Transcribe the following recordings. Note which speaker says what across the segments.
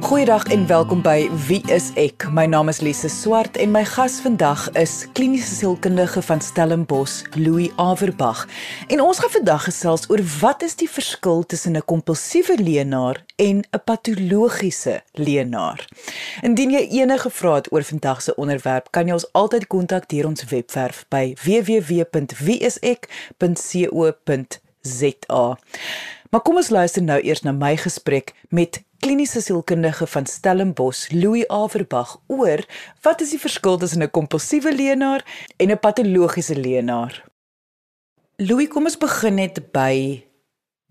Speaker 1: Goeiedag en welkom by Wie is ek? My naam is Lise Swart en my gas vandag is kliniese sielkundige van Stellenbosch, Louis Averbag. En ons gaan vandag gesels oor wat is die verskil tussen 'n kompulsiewe leienaar en 'n patologiese leienaar. Indien jy enige vrae het oor vandag se onderwerp, kan jy ons altyd kontak deur ons webwerf by www.wieisek.co.za. Maar kom ons luister nou eers na my gesprek met kliniese sielkundige van Stellenbosch, Louis Averbag, oor wat is die verskil tussen 'n kompulsiewe leienaar en 'n patologiese leienaar. Louis, kom ons begin net by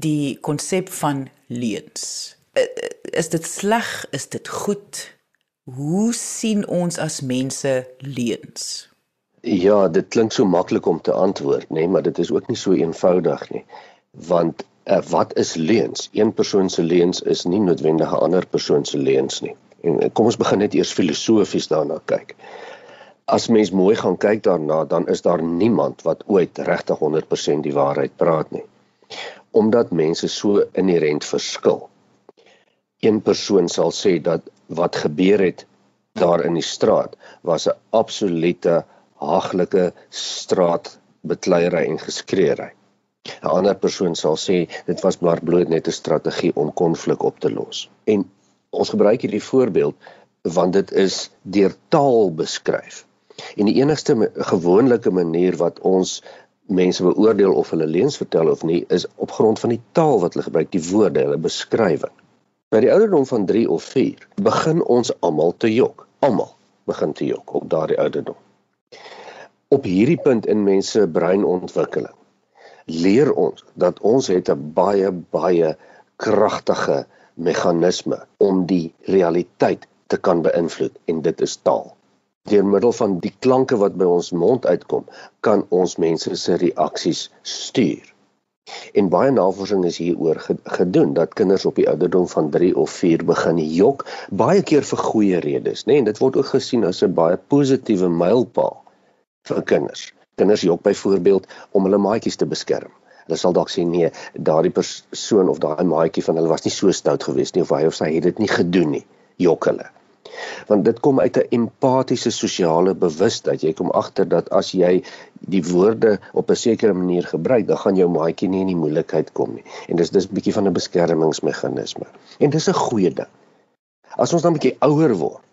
Speaker 1: die konsep van leuns. Is dit sleg? Is dit goed? Hoe sien ons as mense leuns?
Speaker 2: Ja, dit klink so maklik om te antwoord, nê, nee, maar dit is ook nie so eenvoudig nie. Want uh, wat is leuns? Een persoon se leuns is nie noodwendig 'n ander persoon se leuns nie. En uh, kom ons begin net eers filosofies daarna kyk. As mens mooi gaan kyk daarna, dan is daar niemand wat ooit regtig 100% die waarheid praat nie. Omdat mense so inherënt verskil. Een persoon sal sê dat wat gebeur het daar in die straat was 'n absolute haaglike straatbekleierery en geskreeery. 'n ander persoon sal sê dit was maar bloot net 'n strategie om konflik op te los. En ons gebruik hierdie voorbeeld want dit is deur taal beskryf. En die enigste gewoonlike manier wat ons mense beoordeel of hulle leuns vertel of nie is op grond van die taal wat hulle gebruik, die woorde, hulle beskrywing. By die ouderdom van 3 of 4 begin ons almal te jok. Almal begin te jok op daardie ouderdom. Op hierdie punt in mense breinontwikkeling leer ons dat ons het 'n baie baie kragtige meganisme om die realiteit te kan beïnvloed en dit is taal. Deur middel van die klanke wat by ons mond uitkom, kan ons mense se reaksies stuur. En baie navorsing is hieroor gedoen dat kinders op die ouderdom van 3 of 4 begin jok, baie keer vir goeie redes, nê, nee, en dit word ook gesien as 'n baie positiewe mylpaal vir kinders. Kinders jok byvoorbeeld om hulle maatjies te beskerm. Hulle sal dalk sê nee, daardie persoon of daai maatjie van hulle was nie so stout geweest nie of hy of sy het dit nie gedoen nie. Jok hulle. Want dit kom uit 'n empatiese sosiale bewustheid. Jy kom agter dat as jy die woorde op 'n sekere manier gebruik, dan gaan jou maatjie nie in die moeilikheid kom nie. En dis dis 'n bietjie van 'n beskermingsmeganisme. En dis 'n goeie ding. As ons dan 'n bietjie ouer word,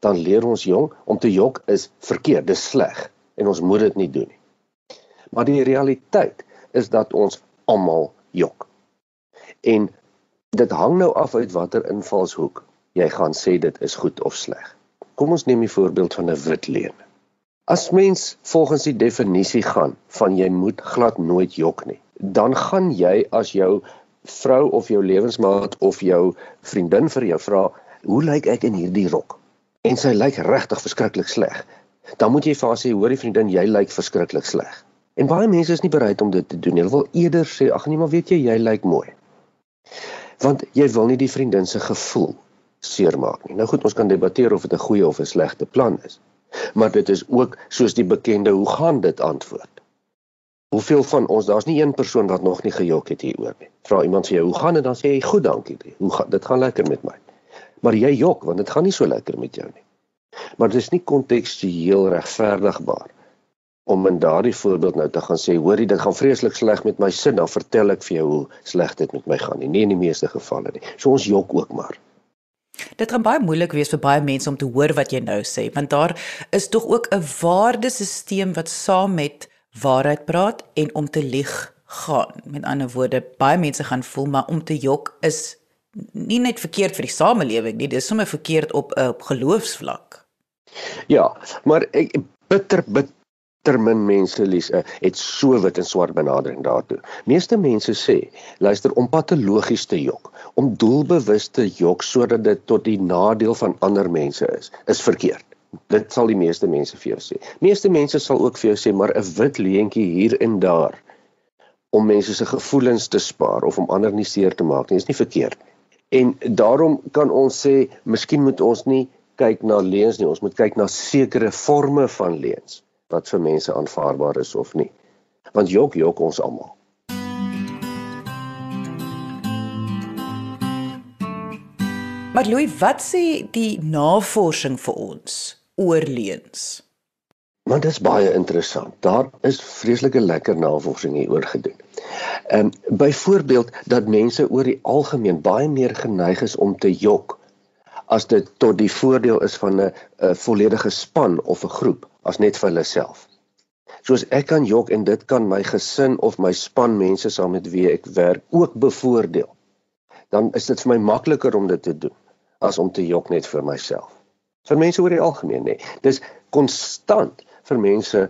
Speaker 2: dan leer ons jong om te jok is verkeerd, dis sleg en ons moet dit nie doen nie. Maar die realiteit is dat ons almal jok. En dit hang nou af uit watter invalshoek jy gaan sê dit is goed of sleg. Kom ons neem die voorbeeld van 'n wit leuen. As mens volgens die definisie gaan van jy moet glad nooit jok nie, dan gaan jy as jou vrou of jou lewensmaat of jou vriendin vir jou vra, "Hoe lyk ek in hierdie rok?" En sy lyk regtig verskriklik sleg dan moet jy vir haar sê hoor die vriendin jy lyk verskriklik sleg. En baie mense is nie bereid om dit te doen nie. Hulle wil eerder sê ag nee maar weet jy jy lyk mooi. Want jy wil nie die vriendin se gevoel seermaak nie. Nou goed, ons kan debatteer of dit 'n goeie of 'n slegte plan is. Maar dit is ook soos die bekende hoe gaan dit antwoord. Hoeveel van ons daar's nie een persoon wat nog nie gejok het hieroor nie. Vra iemand vir jou hoe gaan dit dan sê jy goed dankie. Hoe gaan dit gaan lekker met my. Maar jy jok want dit gaan nie so lekker met jou nie. Maar dit is nie kontekstueel regverdigbaar om in daardie voorbeeld nou te gaan sê hoorie dit gaan vreeslik sleg met my sin dan vertel ek vir jou hoe sleg dit met my gaan nie. Nie in die meeste gevalle nie. So ons jok ook maar.
Speaker 1: Dit gaan baie moeilik wees vir baie mense om te hoor wat jy nou sê want daar is tog ook 'n waardesisteem wat saam met waarheid praat en om te lieg gaan. Met ander woorde baie mense gaan voel maar om te jok is nie net verkeerd vir die samelewing nie dis sommer verkeerd op 'n geloofsvlak
Speaker 2: Ja, maar ek bitter bitter min mense lees uh, het so wit en swart benadering daartoe. Meeste mense sê, luister om patologies te jok, om doelbewus te jok sodat dit tot die nadeel van ander mense is, is verkeerd. Dit sal die meeste mense vir jou sê. Meeste mense sal ook vir jou sê maar 'n wit leentjie hier en daar om mense se gevoelens te spaar of om ander nie seer te maak nie, is nie verkeerd. En daarom kan ons sê, miskien moet ons nie kyk na leuns nie, ons moet kyk na sekere forme van leuns wat vir mense aanvaarbaar is of nie. Want jok jok ons almal.
Speaker 1: Maar Louis, wat sê die navorsing vir ons oor leuns?
Speaker 2: Maar dit is baie interessant. Daar is vreeslike lekker navorsing hieroor gedoen. Ehm um, byvoorbeeld dat mense oor die algemeen baie meer geneig is om te jok as dit tot die voordeel is van 'n volledige span of 'n groep as net vir hulle self. Soos ek kan jok en dit kan my gesin of my span mense saam met wie ek werk ook bevoordeel dan is dit vir my makliker om dit te doen as om te jok net vir myself. Vir mense oor die algemeen nê. Dis konstant vir mense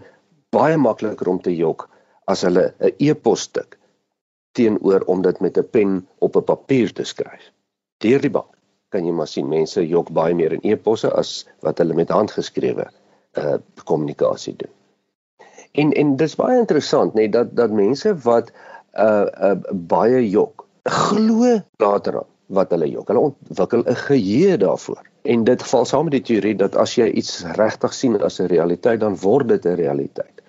Speaker 2: baie makliker om te jok as hulle 'n e-posstuk teenoor om dit met 'n pen op 'n papier te skryf. Deur die bank kan jy maar sien mense jok baie meer in e-posse as wat hulle met handgeskrewe uh kommunikasie doen. En en dis baie interessant nê dat dat mense wat uh uh baie jok glo later wat hulle jok. Hulle ontwikkel 'n geheue daarvoor. En dit val saam met die teorie dat as jy iets regtig sien as 'n realiteit, dan word dit 'n realiteit.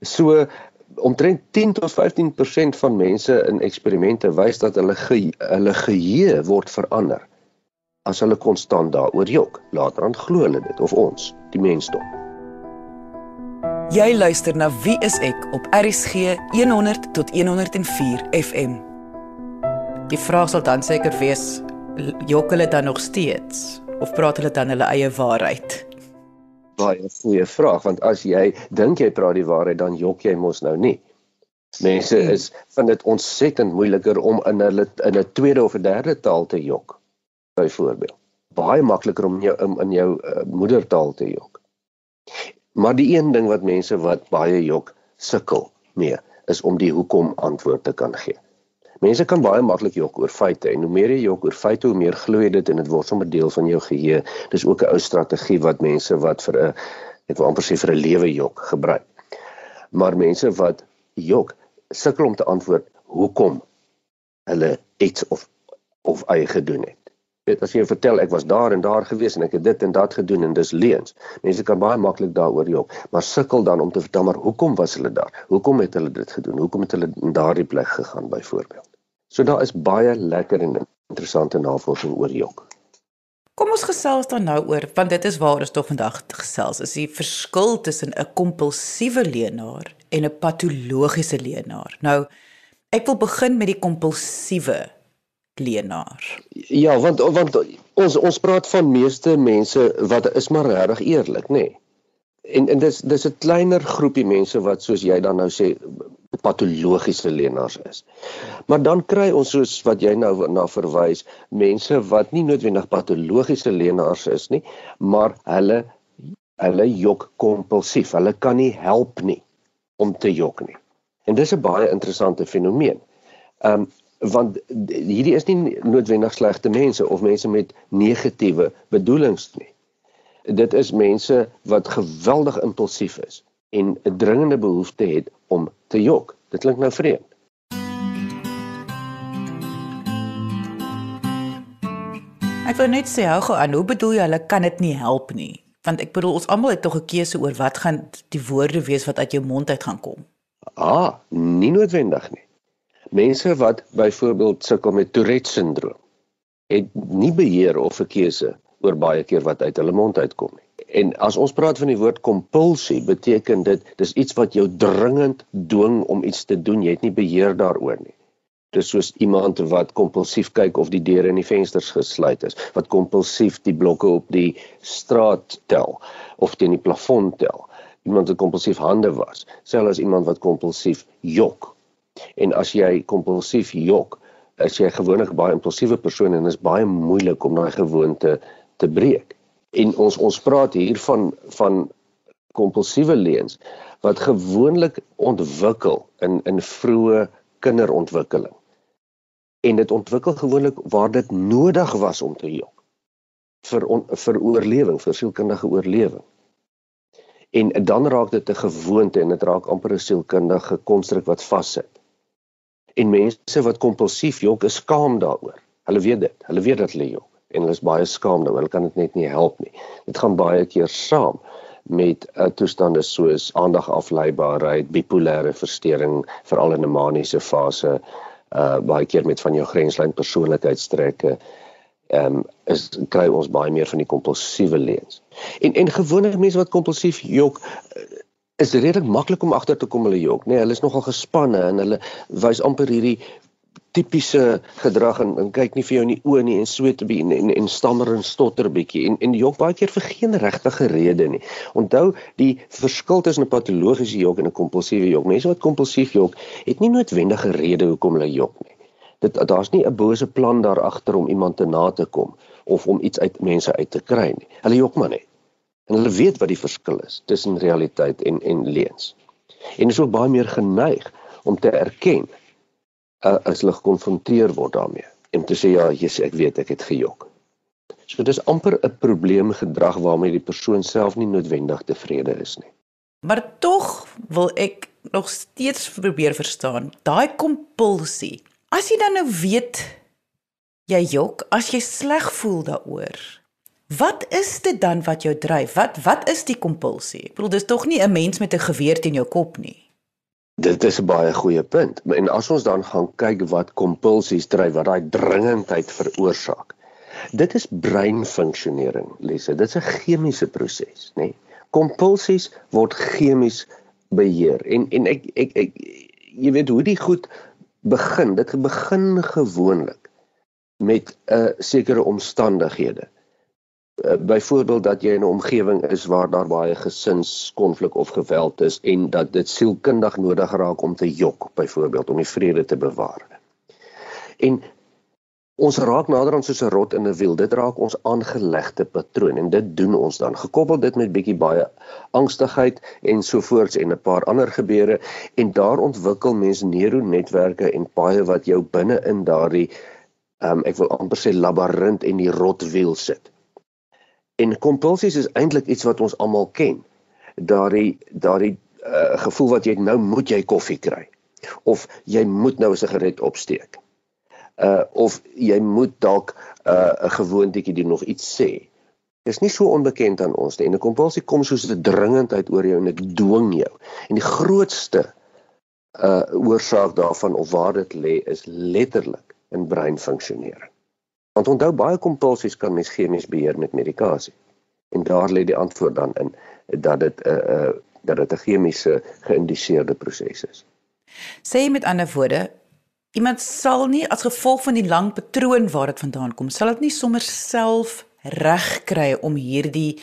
Speaker 2: So omtrent 10 tot 15% van mense in eksperimente wys dat hulle ge, hulle geheue word verander as hulle konstant daaroor jok. Later aan glo hulle dit of ons, die mensdom.
Speaker 1: Jy luister na Wie is ek op RCG 100 tot 104 FM. Die vraag sal dan seker wees, jok hulle dan nog steeds of praat hulle dan hulle eie waarheid?
Speaker 2: Baie goeie vraag want as jy dink jy praat die waarheid dan jok jy mos nou nie. Mense hmm. is vind dit ontsettend moeiliker om in hulle in 'n tweede of 'n derde taal te jok. Byvoorbeeld, baie makliker om jou in, in jou uh, moedertaal te jok. Maar die een ding wat mense wat baie jok sukkel mee is om die hoekom antwoord te kan gee. Mense kan baie maklik jok oor feite en hoe meer jy jok oor feite, hoe meer glo jy dit en dit word sommer deel van jou geheue. Dis ook 'n ou strategie wat mense wat vir 'n ek wil amper sê vir 'n lewe jok gebruik. Maar mense wat jok sukkel om te antwoord hoekom hulle iets of of eie gedoen het weet as jy vertel ek was daar en daar gewees en ek het dit en dat gedoen en dis leuns. Mense kan baie maklik daaroor jok, maar sukkel dan om te vertel maar hoekom was hulle daar? Hoekom het hulle dit gedoen? Hoekom het hulle in daardie plek gegaan byvoorbeeld? So daar is baie lekker en interessante navorsing oor jok.
Speaker 1: Kom ons gesels dan nou oor want dit is waar ons tog vandag gesels is die verskil tussen 'n kompulsiewe leienaar en 'n patologiese leienaar. Nou ek wil begin met die kompulsiewe leenaar.
Speaker 2: Ja, want want ons ons praat van meeste mense wat is maar regtig eerlik, nê. Nee. En en dis dis 'n kleiner groepie mense wat soos jy dan nou sê patologiese leenaars is. Maar dan kry ons soos wat jy nou na verwys, mense wat nie noodwendig patologiese leenaars is nie, maar hulle hulle jok kompulsief. Hulle kan nie help nie om te jok nie. En dis 'n baie interessante fenomeen. Ehm um, want hierdie is nie noodwendig slegte mense of mense met negatiewe bedoelings nie. Dit is mense wat geweldig impulsief is en 'n dringende behoefte het om te jok. Dit klink nou vreemd.
Speaker 1: Ek wil net sê hou gou aan, hoe bedoel jy hulle kan dit nie help nie? Want ek bedoel ons almal het tog 'n keuse oor wat gaan die woorde wees wat uit jou mond uit gaan kom.
Speaker 2: Ah, nie noodwendig nie. Mense wat byvoorbeeld sukkel met Tourette syndroom het nie beheer of 'n keuse oor baie keer wat uit hulle mond uitkom nie. En as ons praat van die woord kompulsie, beteken dit dis iets wat jou dringend dwing om iets te doen, jy het nie beheer daaroor nie. Dis soos iemand wat kompulsief kyk of die deure en die vensters gesluit is, wat kompulsief die blokke op die straat tel of teen die plafon tel. Iemand wat kompulsief hande was, selfs as iemand wat kompulsief jok En as jy kompulsief jok, is jy gewoonlik baie impulsiewe persoon en is baie moeilik om daai gewoonte te breek. En ons ons praat hier van van kompulsiewe leuns wat gewoonlik ontwikkel in in vroeë kinderontwikkeling. En dit ontwikkel gewoonlik waar dit nodig was om te jok vir on, vir oorlewing, vir sielkundige oorlewing. En dan raak dit 'n gewoonte en dit raak amper 'n sielkundige konstruk wat vassit. En mense wat kompulsief jok, is skaam daaroor. Hulle weet dit. Hulle weet dat hulle jok en hulle is baie skaam daaroor. Hulle kan dit net nie help nie. Dit gaan baie keer saam met uh, toestande soos aandagafleibaarheid, bipolêre verstoring, veral in 'n maniese fase, uh baie keer met van jou grenslyn persoonlikheidstrekke ehm um, is kry ons baie meer van die kompulsiewe leuns. En en gewone mense wat kompulsief jok eh, is redelik maklik om agter te kom hulle jok, nê? Nee, hulle is nogal gespanne en hulle wys amper hierdie tipiese gedrag en, en kyk nie vir jou in die oë nie en sweet te be en, en en stammer en stotter bietjie en en jok baie keer vir geen regtige rede nie. Onthou die verskil tussen 'n patologiese jok en 'n kompulsiewe jok. Mense wat kompulsief jok, het nie noodwendige rede hoekom hulle jok nie dit daar's nie 'n bose plan daar agter om iemand te na te kom of om iets uit mense uit te kry nie. Hulle jok maar net. En hulle weet wat die verskil is tussen realiteit en en leuns. En is ook baie meer geneig om te erken uh, as hulle gekonfronteer word daarmee en te sê ja, Jesus, ek weet ek het gejok. So dis amper 'n probleemgedrag waarmee die persoon self nie noodwendig tevrede is nie.
Speaker 1: Maar tog wil ek nog steeds probeer verstaan daai kompulsie As jy dan nou weet jy jok, as jy sleg voel daaroor. Wat is dit dan wat jou dryf? Wat wat is die kompulsie? Ek bedoel dis tog nie 'n mens met 'n geweer teen jou kop nie.
Speaker 2: Dit is 'n baie goeie punt. En as ons dan gaan kyk wat kompulsies dryf, wat daai dringendheid veroorsaak. Dit is breinfunksionering, Lise. Dit is 'n chemiese proses, nê? Nee? Kompulsies word chemies beheer. En en ek ek ek jy weet hoe die goed begin dit begin gewoonlik met 'n uh, sekere omstandighede. Uh, Byvoorbeeld dat jy in 'n omgewing is waar daar baie gesinskonflik of geweld is en dat dit sielkundig nodig raak om te jok, byvoorbeeld om die vrede te bewaar. En Ons raak nader aan soos 'n rot in 'n wiel. Dit raak ons aangelegde patroon en dit doen ons dan. Gekoppel dit met bietjie baie angstigheid en sovoorts en 'n paar ander gebeure en daar ontwikkel mens neuronetwerke en baie wat jou binne in daardie um, ek wil amper sê labirint en die rotwiel sit. En kompulsies is eintlik iets wat ons almal ken. Daardie daardie uh, gevoel wat jy nou moet jy koffie kry of jy moet nou 'n sigaret opsteek uh of jy moet dalk uh 'n gewoontjie doen nog iets sê. Dis nie so onbekend aan ons nie. En 'n kompulsie kom soos 'n dringendheid oor jou en dit dwing jou. En die grootste uh oorsaak daarvan of waar dit lê is letterlik in breinfunksionering. Want onthou baie kompulsies kan mens chemies beheer met medikasie. En daar lê die antwoord dan in dat dit 'n uh, uh dat dit 'n chemiese geïndiseerde proses is.
Speaker 1: Sê met ander woorde, iemand sal nie as gevolg van die lang patroon waar dit vandaan kom, sal dit nie sommer self reg kry om hierdie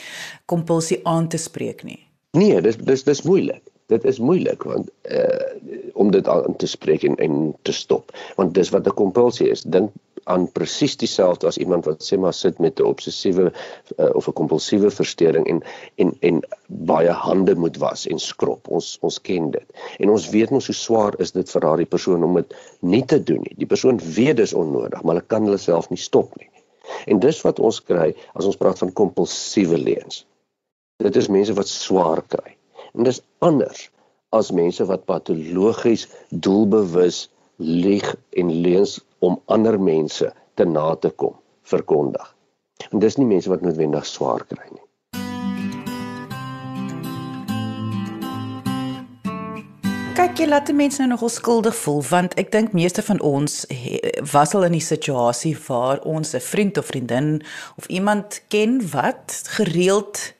Speaker 1: kompulsie aan te spreek nie.
Speaker 2: Nee, dis dis dis moeilik. Dit is moeilik want uh om dit aan te spreek en en te stop. Want dis wat 'n kompulsie is. Dink aan presies dieselfde as iemand wat sê maar sit met 'n obsessiewe uh, of 'n kompulsiewe verstoring en en en baie hande moet was en skrob. Ons ons ken dit. En ons weet mos hoe swaar is dit vir daardie persoon om dit nie te doen nie. Die persoon weet dis onnodig, maar hulle kan hulle self nie stop nie. En dis wat ons kry as ons praat van kompulsiewe leuns. Dit is mense wat swaar kry. En dis anders as mense wat patologies doelbewus lieg en leuns om ander mense te na te kom verkondig. En dis nie mense wat noodwendig swaar kry nie.
Speaker 1: Kyk, jy laat mense nou nogal skuldig voel want ek dink meeste van ons was al in die situasie waar ons 'n vriend of vriendin of iemand ken wat gereeld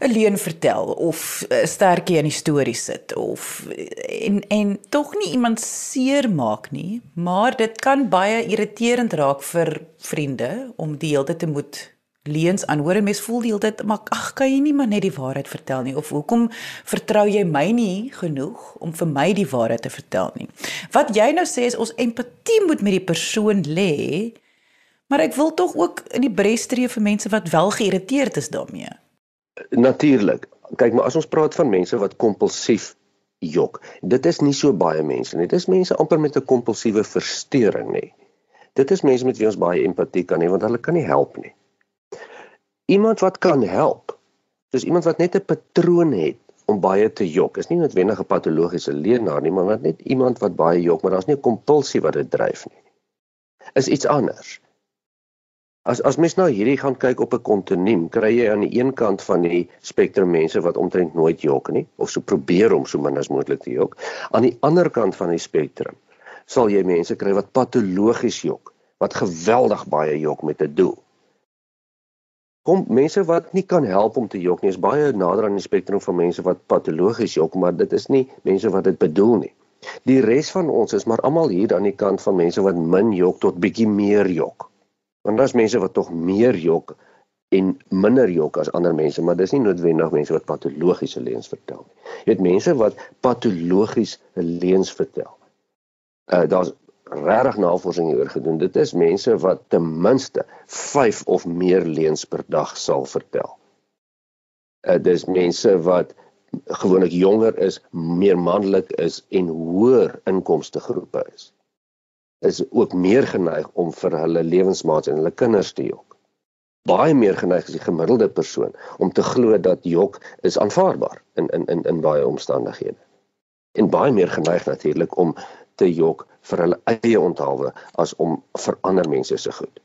Speaker 1: 'n leuen vertel of 'n sterkie in die storie sit of en en tog nie iemand seer maak nie, maar dit kan baie irriterend raak vir vriende om die hele tyd te moet leuns aanhoor en mens voel die hele tyd maar ag kan jy nie maar net die waarheid vertel nie of hoekom vertrou jy my nie genoeg om vir my die waarheid te vertel nie. Wat jy nou sê is ons empatie moet met die persoon lê, maar ek wil tog ook in die bres tree vir mense wat wel geïrriteerd is daarmee.
Speaker 2: Natuurlik. Kyk, maar as ons praat van mense wat kompulsief jok, dit is nie so baie mense nie. Dit is mense amper met 'n kompulsiewe verstoring nie. Dit is mense met wie ons baie empatie kan hê want hulle kan nie help nie. Iemand wat kan help, dis iemand wat net 'n patroon het om baie te jok. Is nie noodwendig 'n patologiese leenaar nie, maar net iemand wat baie jok, maar daar's nie 'n kompulsie wat dit dryf nie. Is iets anders. As as mens nou hierdie gaan kyk op 'n kontinuum, kry jy aan die een kant van die spektrum mense wat omtrent nooit jok nie of so probeer om so min as moontlik te jok. Aan die ander kant van die spektrum sal jy mense kry wat patologies jok, wat geweldig baie jok met 'n doel. Kom mense wat nie kan help om te jok nie, is baie nader aan die spektrum van mense wat patologies jok, maar dit is nie mense wat dit bedoel nie. Die res van ons is maar almal hier aan die kant van mense wat min jok tot bietjie meer jok. Want daar's mense wat tog meer jok en minder jok as ander mense, maar dis nie noodwendig mense wat patologiese leuns vertel nie. Jy weet mense wat patologies 'n leuns vertel. Uh daar's regtig navorsing hieroor gedoen. Dit is mense wat ten minste 5 of meer leuns per dag sal vertel. Uh dis mense wat gewoonlik jonger is, meer manlik is en hoër inkomste groepe is. Is ook meer geneig om vir hulle lewensmaats en hulle kinders te jok. Baie meer geneig as die gemiddelde persoon om te glo dat jok is aanvaarbaar in in in in baie omstandighede. En baie meer geneig natuurlik om te jok vir hulle eie onthaalwe as om vir ander mense se goed.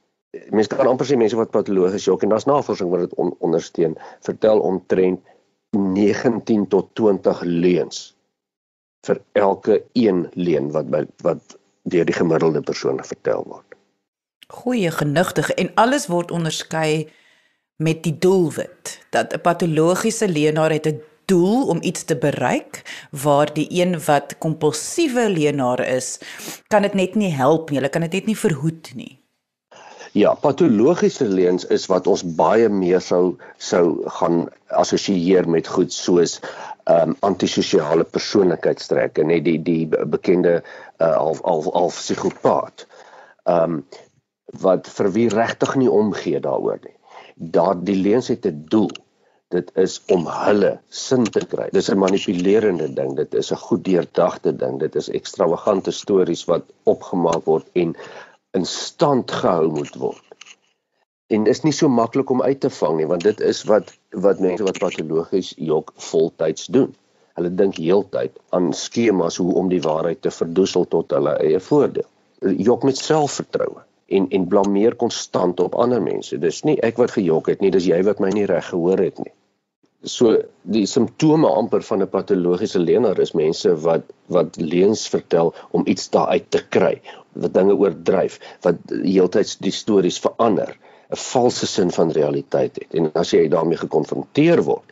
Speaker 2: Mense kan amper sê mense wat patologies jok en daar's navorsing wat dit on, ondersteun, vertel omtrent 19 tot 20 leuns vir elke een leuen wat by, wat deur die gemiddelde persoon vertel word.
Speaker 1: Goeie genigtig en alles word onderskei met die doelwit dat 'n patologiese leenaar het 'n doel om iets te bereik waar die een wat kompulsiewe leenaar is kan dit net nie help nie, hulle kan dit net nie verhoed nie.
Speaker 2: Ja, patologiese leuns is wat ons baie meer sou sou gaan assosieer met goed soos um, antisosiale persoonlikheidstrekke, net die die bekende uh, half half half psigopaat. Um, wat vir wie regtig nie omgee daaroor nie. Daar die leuns het 'n doel. Dit is om hulle sin te kry. Dis 'n manipulerende ding. Dit is 'n goed deurdagte ding. Dit is ekstravagante stories wat opgemaak word en in stand gehou moet word. En dit is nie so maklik om uit te vang nie, want dit is wat wat mense wat patologies jok voltyds doen. Hulle dink heeltyd aan skemas hoe om die waarheid te verdoesel tot hulle eie voordeel. Jok met selfvertroue en en blameer konstant op ander mense. Dis nie ek wat gejok het nie, dis jy wat my nie reg gehoor het nie. So die simptome amper van 'n patologiese leienaar is mense wat wat leuns vertel om iets daaruit te kry, wat dinge oordryf, wat heeltyd die stories verander, 'n valse sin van realiteit het. En as jy daarmee gekonfronteer word,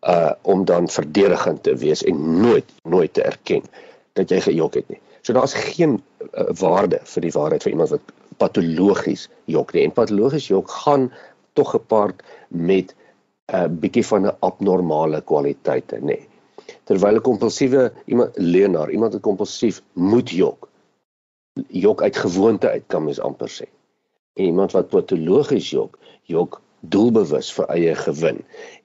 Speaker 2: uh om dan verdedigend te wees en nooit nooit te erken dat jy gejok het nie. So daar's geen uh, waarde vir die waarheid vir iemand wat patologies jok nie. En patologies jok gaan tog gepaard met 'n uh, bietjie van 'n abnormale kwaliteite, nê. Nee. Terwyl 'n kompulsiewe iemand leenaar, iemand wat kompulsief moet jok, jok uit gewoonte uit kan mens amper sê. En iemand wat patologies jok, jok doelbewus vir eie gewin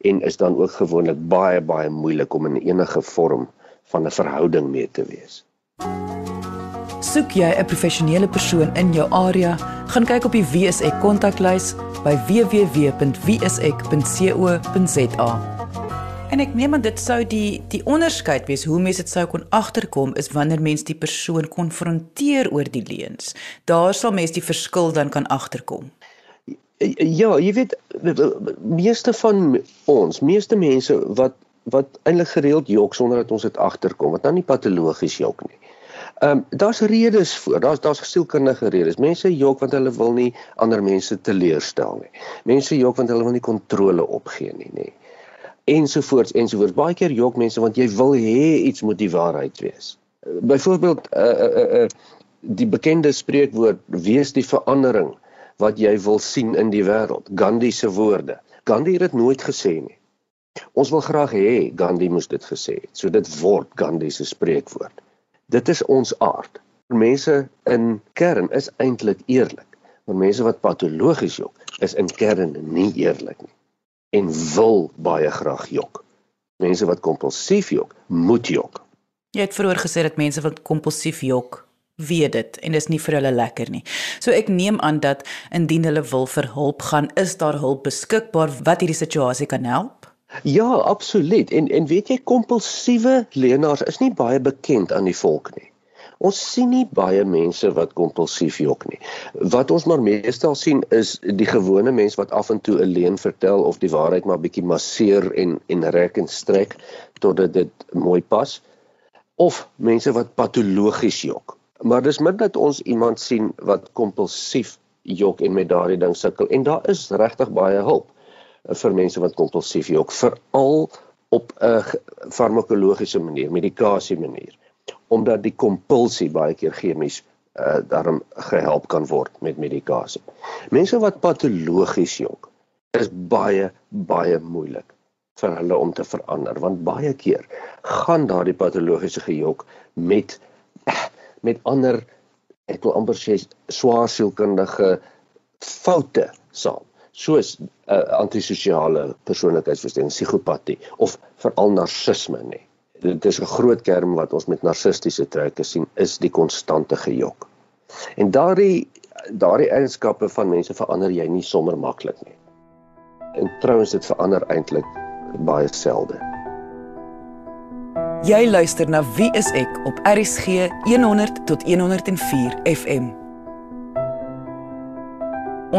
Speaker 2: en is dan ook gewoonlik baie baie moeilik om in enige vorm van 'n verhouding mee te wees.
Speaker 1: Soek jy 'n professionele persoon in jou area, gaan kyk op die WSE kontaklys by www.wsek.co.za. En ek neem aan dit sou die die onderskeid wees hoe mense dit sou kon agterkom is wanneer mens die persoon konfronteer oor die leuns. Daar sal mens die verskil dan kan agterkom.
Speaker 2: Ja, jy weet meeste van ons, meeste mense wat wat eintlik gereeld jok sonder dat ons dit agterkom, wat nou nie patologies jok nie. Ehm um, daar's redes voor. Daar's daar's gesielkundige redes. Mense jok want hulle wil nie ander mense teleurstel nie. Mense jok want hulle wil nie kontrole opgee nie, nê. Nee ensovoorts ensovoorts. Baie keer jok mense want jy wil hê iets moet die waarheid wees. Byvoorbeeld uh uh uh die bekende spreekwoord wees die verandering wat jy wil sien in die wêreld. Gandhi se woorde. Gandhi het dit nooit gesê nie. Ons wil graag hê Gandhi moes dit gesê het. So dit word Gandhi se spreekwoord. Dit is ons aard. Mense in kern is eintlik eerlik, maar mense wat patologies jok is in kern nie eerlik nie en wil baie graag jok. Mense wat kompulsief jok, moet jok.
Speaker 1: Jy het vroeër gesê dat mense wat kompulsief jok, weet dit en dis nie vir hulle lekker nie. So ek neem aan dat indien hulle wil vir hulp gaan, is daar hulp beskikbaar wat hierdie situasie kan help?
Speaker 2: Ja, absoluut. En en weet jy kompulsiewe leenaars is nie baie bekend aan die volk nie. Ons sien nie baie mense wat kompulsief jok nie. Wat ons maar meestal sien is die gewone mens wat af en toe 'n leuen vertel of die waarheid maar bietjie masseer en en rek en strek totdat dit mooi pas. Of mense wat patologies jok. Maar dis min dat ons iemand sien wat kompulsief jok en met daardie ding sukkel en daar is regtig baie hulp vir mense wat kompulsief jok, veral op 'n farmakologiese manier, medikasie manier, omdat die kompulsie baie keer chemies uh daarom gehelp kan word met medikasie. Mense wat patologies jok, is baie baie moeilik vir hulle om te verander want baie keer gaan daardie patologiese gejok met met ander ek wil amper sê swaar sielkundige foute saam soos 'n uh, antisosiale persoonlikheidsversteuring, psigopatie of veral narcisme nê. Dit is 'n groot kerm wat ons met narcistiese trekke sien is die konstante gejok. En daardie daardie eienskappe van mense verander jy nie sommer maklik nie. En trouens dit verander eintlik baie selde.
Speaker 1: Jy luister na Wie is ek op RCG 100 tot 104 FM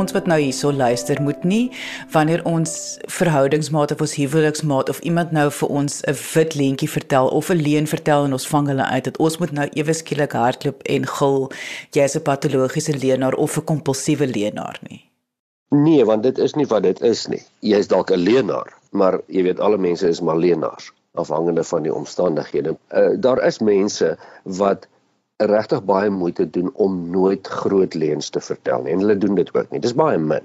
Speaker 1: ons wat nou hierso luister moet nie wanneer ons verhoudingsmaat of ons huweliksmaat of iemand nou vir ons 'n wit leentjie vertel of 'n leuen vertel en ons vang hulle uit dat ons moet nou ewe skielik hardloop en gil jy's 'n patologiese leenaar of 'n kompulsiewe leenaar nie.
Speaker 2: Nee, want dit is nie wat dit is nie. Jy's dalk 'n leenaar, maar jy weet alle mense is maar leenaars afhangende van die omstandighede. Uh, daar is mense wat regtig baie moeite doen om nooit groot leuns te vertel nie. En hulle doen dit ook nie. Dis baie min.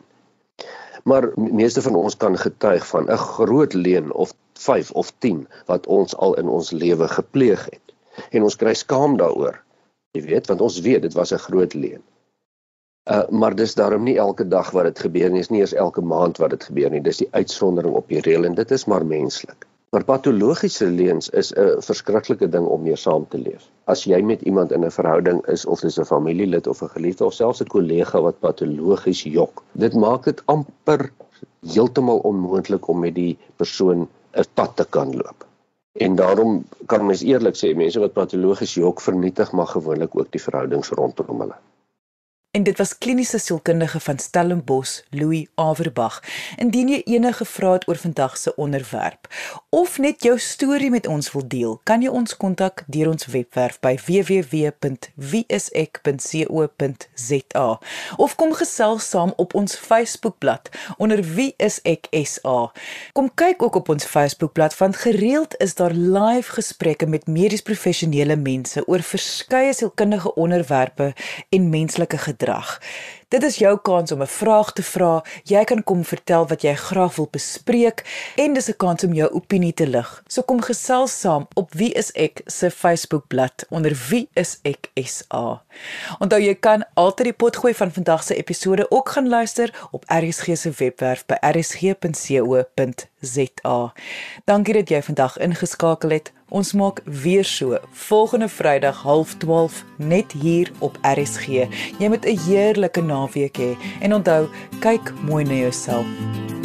Speaker 2: Maar meeste van ons kan getuig van 'n groot leuen of 5 of 10 wat ons al in ons lewe gepleeg het. En ons kry skaam daaroor. Jy weet, want ons weet dit was 'n groot leuen. Uh maar dis daarom nie elke dag wat dit gebeur nie, is nie eers elke maand wat dit gebeur nie. Dis die uitsondering op die reël en dit is maar menslik. Maar patologiese leuns is 'n verskriklike ding om mee saam te leef. As jy met iemand in 'n verhouding is of dis 'n familielid of 'n geliefde of selfs 'n kollega wat patologies jok, dit maak dit amper heeltemal onmoontlik om met die persoon 'n pad te kan loop. En daarom kan mens eerlik sê mense wat patologies jok vernietig maar gewoonlik ook die verhoudings rondom hulle.
Speaker 1: En dit was kliniese sielkundige van Stellenbosch, Louis Averbag. Indien jy enige vrae het oor vandag se onderwerp of net jou storie met ons wil deel, kan jy ons kontak deur ons webwerf by www.wieisek.co.za of kom gesels saam op ons Facebookblad onder Wie is ek SA. Kom kyk ook op ons Facebookblad want gereeld is daar live gesprekke met medies professionele mense oor verskeie sielkundige onderwerpe en menslike gedrag. Dit is jou kans om 'n vraag te vra. Jy kan kom vertel wat jy graag wil bespreek en dis 'n kans om jou opinie te lig. So kom gesels saam op Wie is ek se Facebookblad onder Wie is ek SA. Onthou jy kan altyd die potgooi van vandag se episode ook gaan luister op RSG se webwerf by rsg.co.za. Dankie dat jy vandag ingeskakel het. Ons maak weer so volgende Vrydag 12:30 net hier op RSG. Jy moet 'n heerlike naweek hê en onthou, kyk mooi na jouself.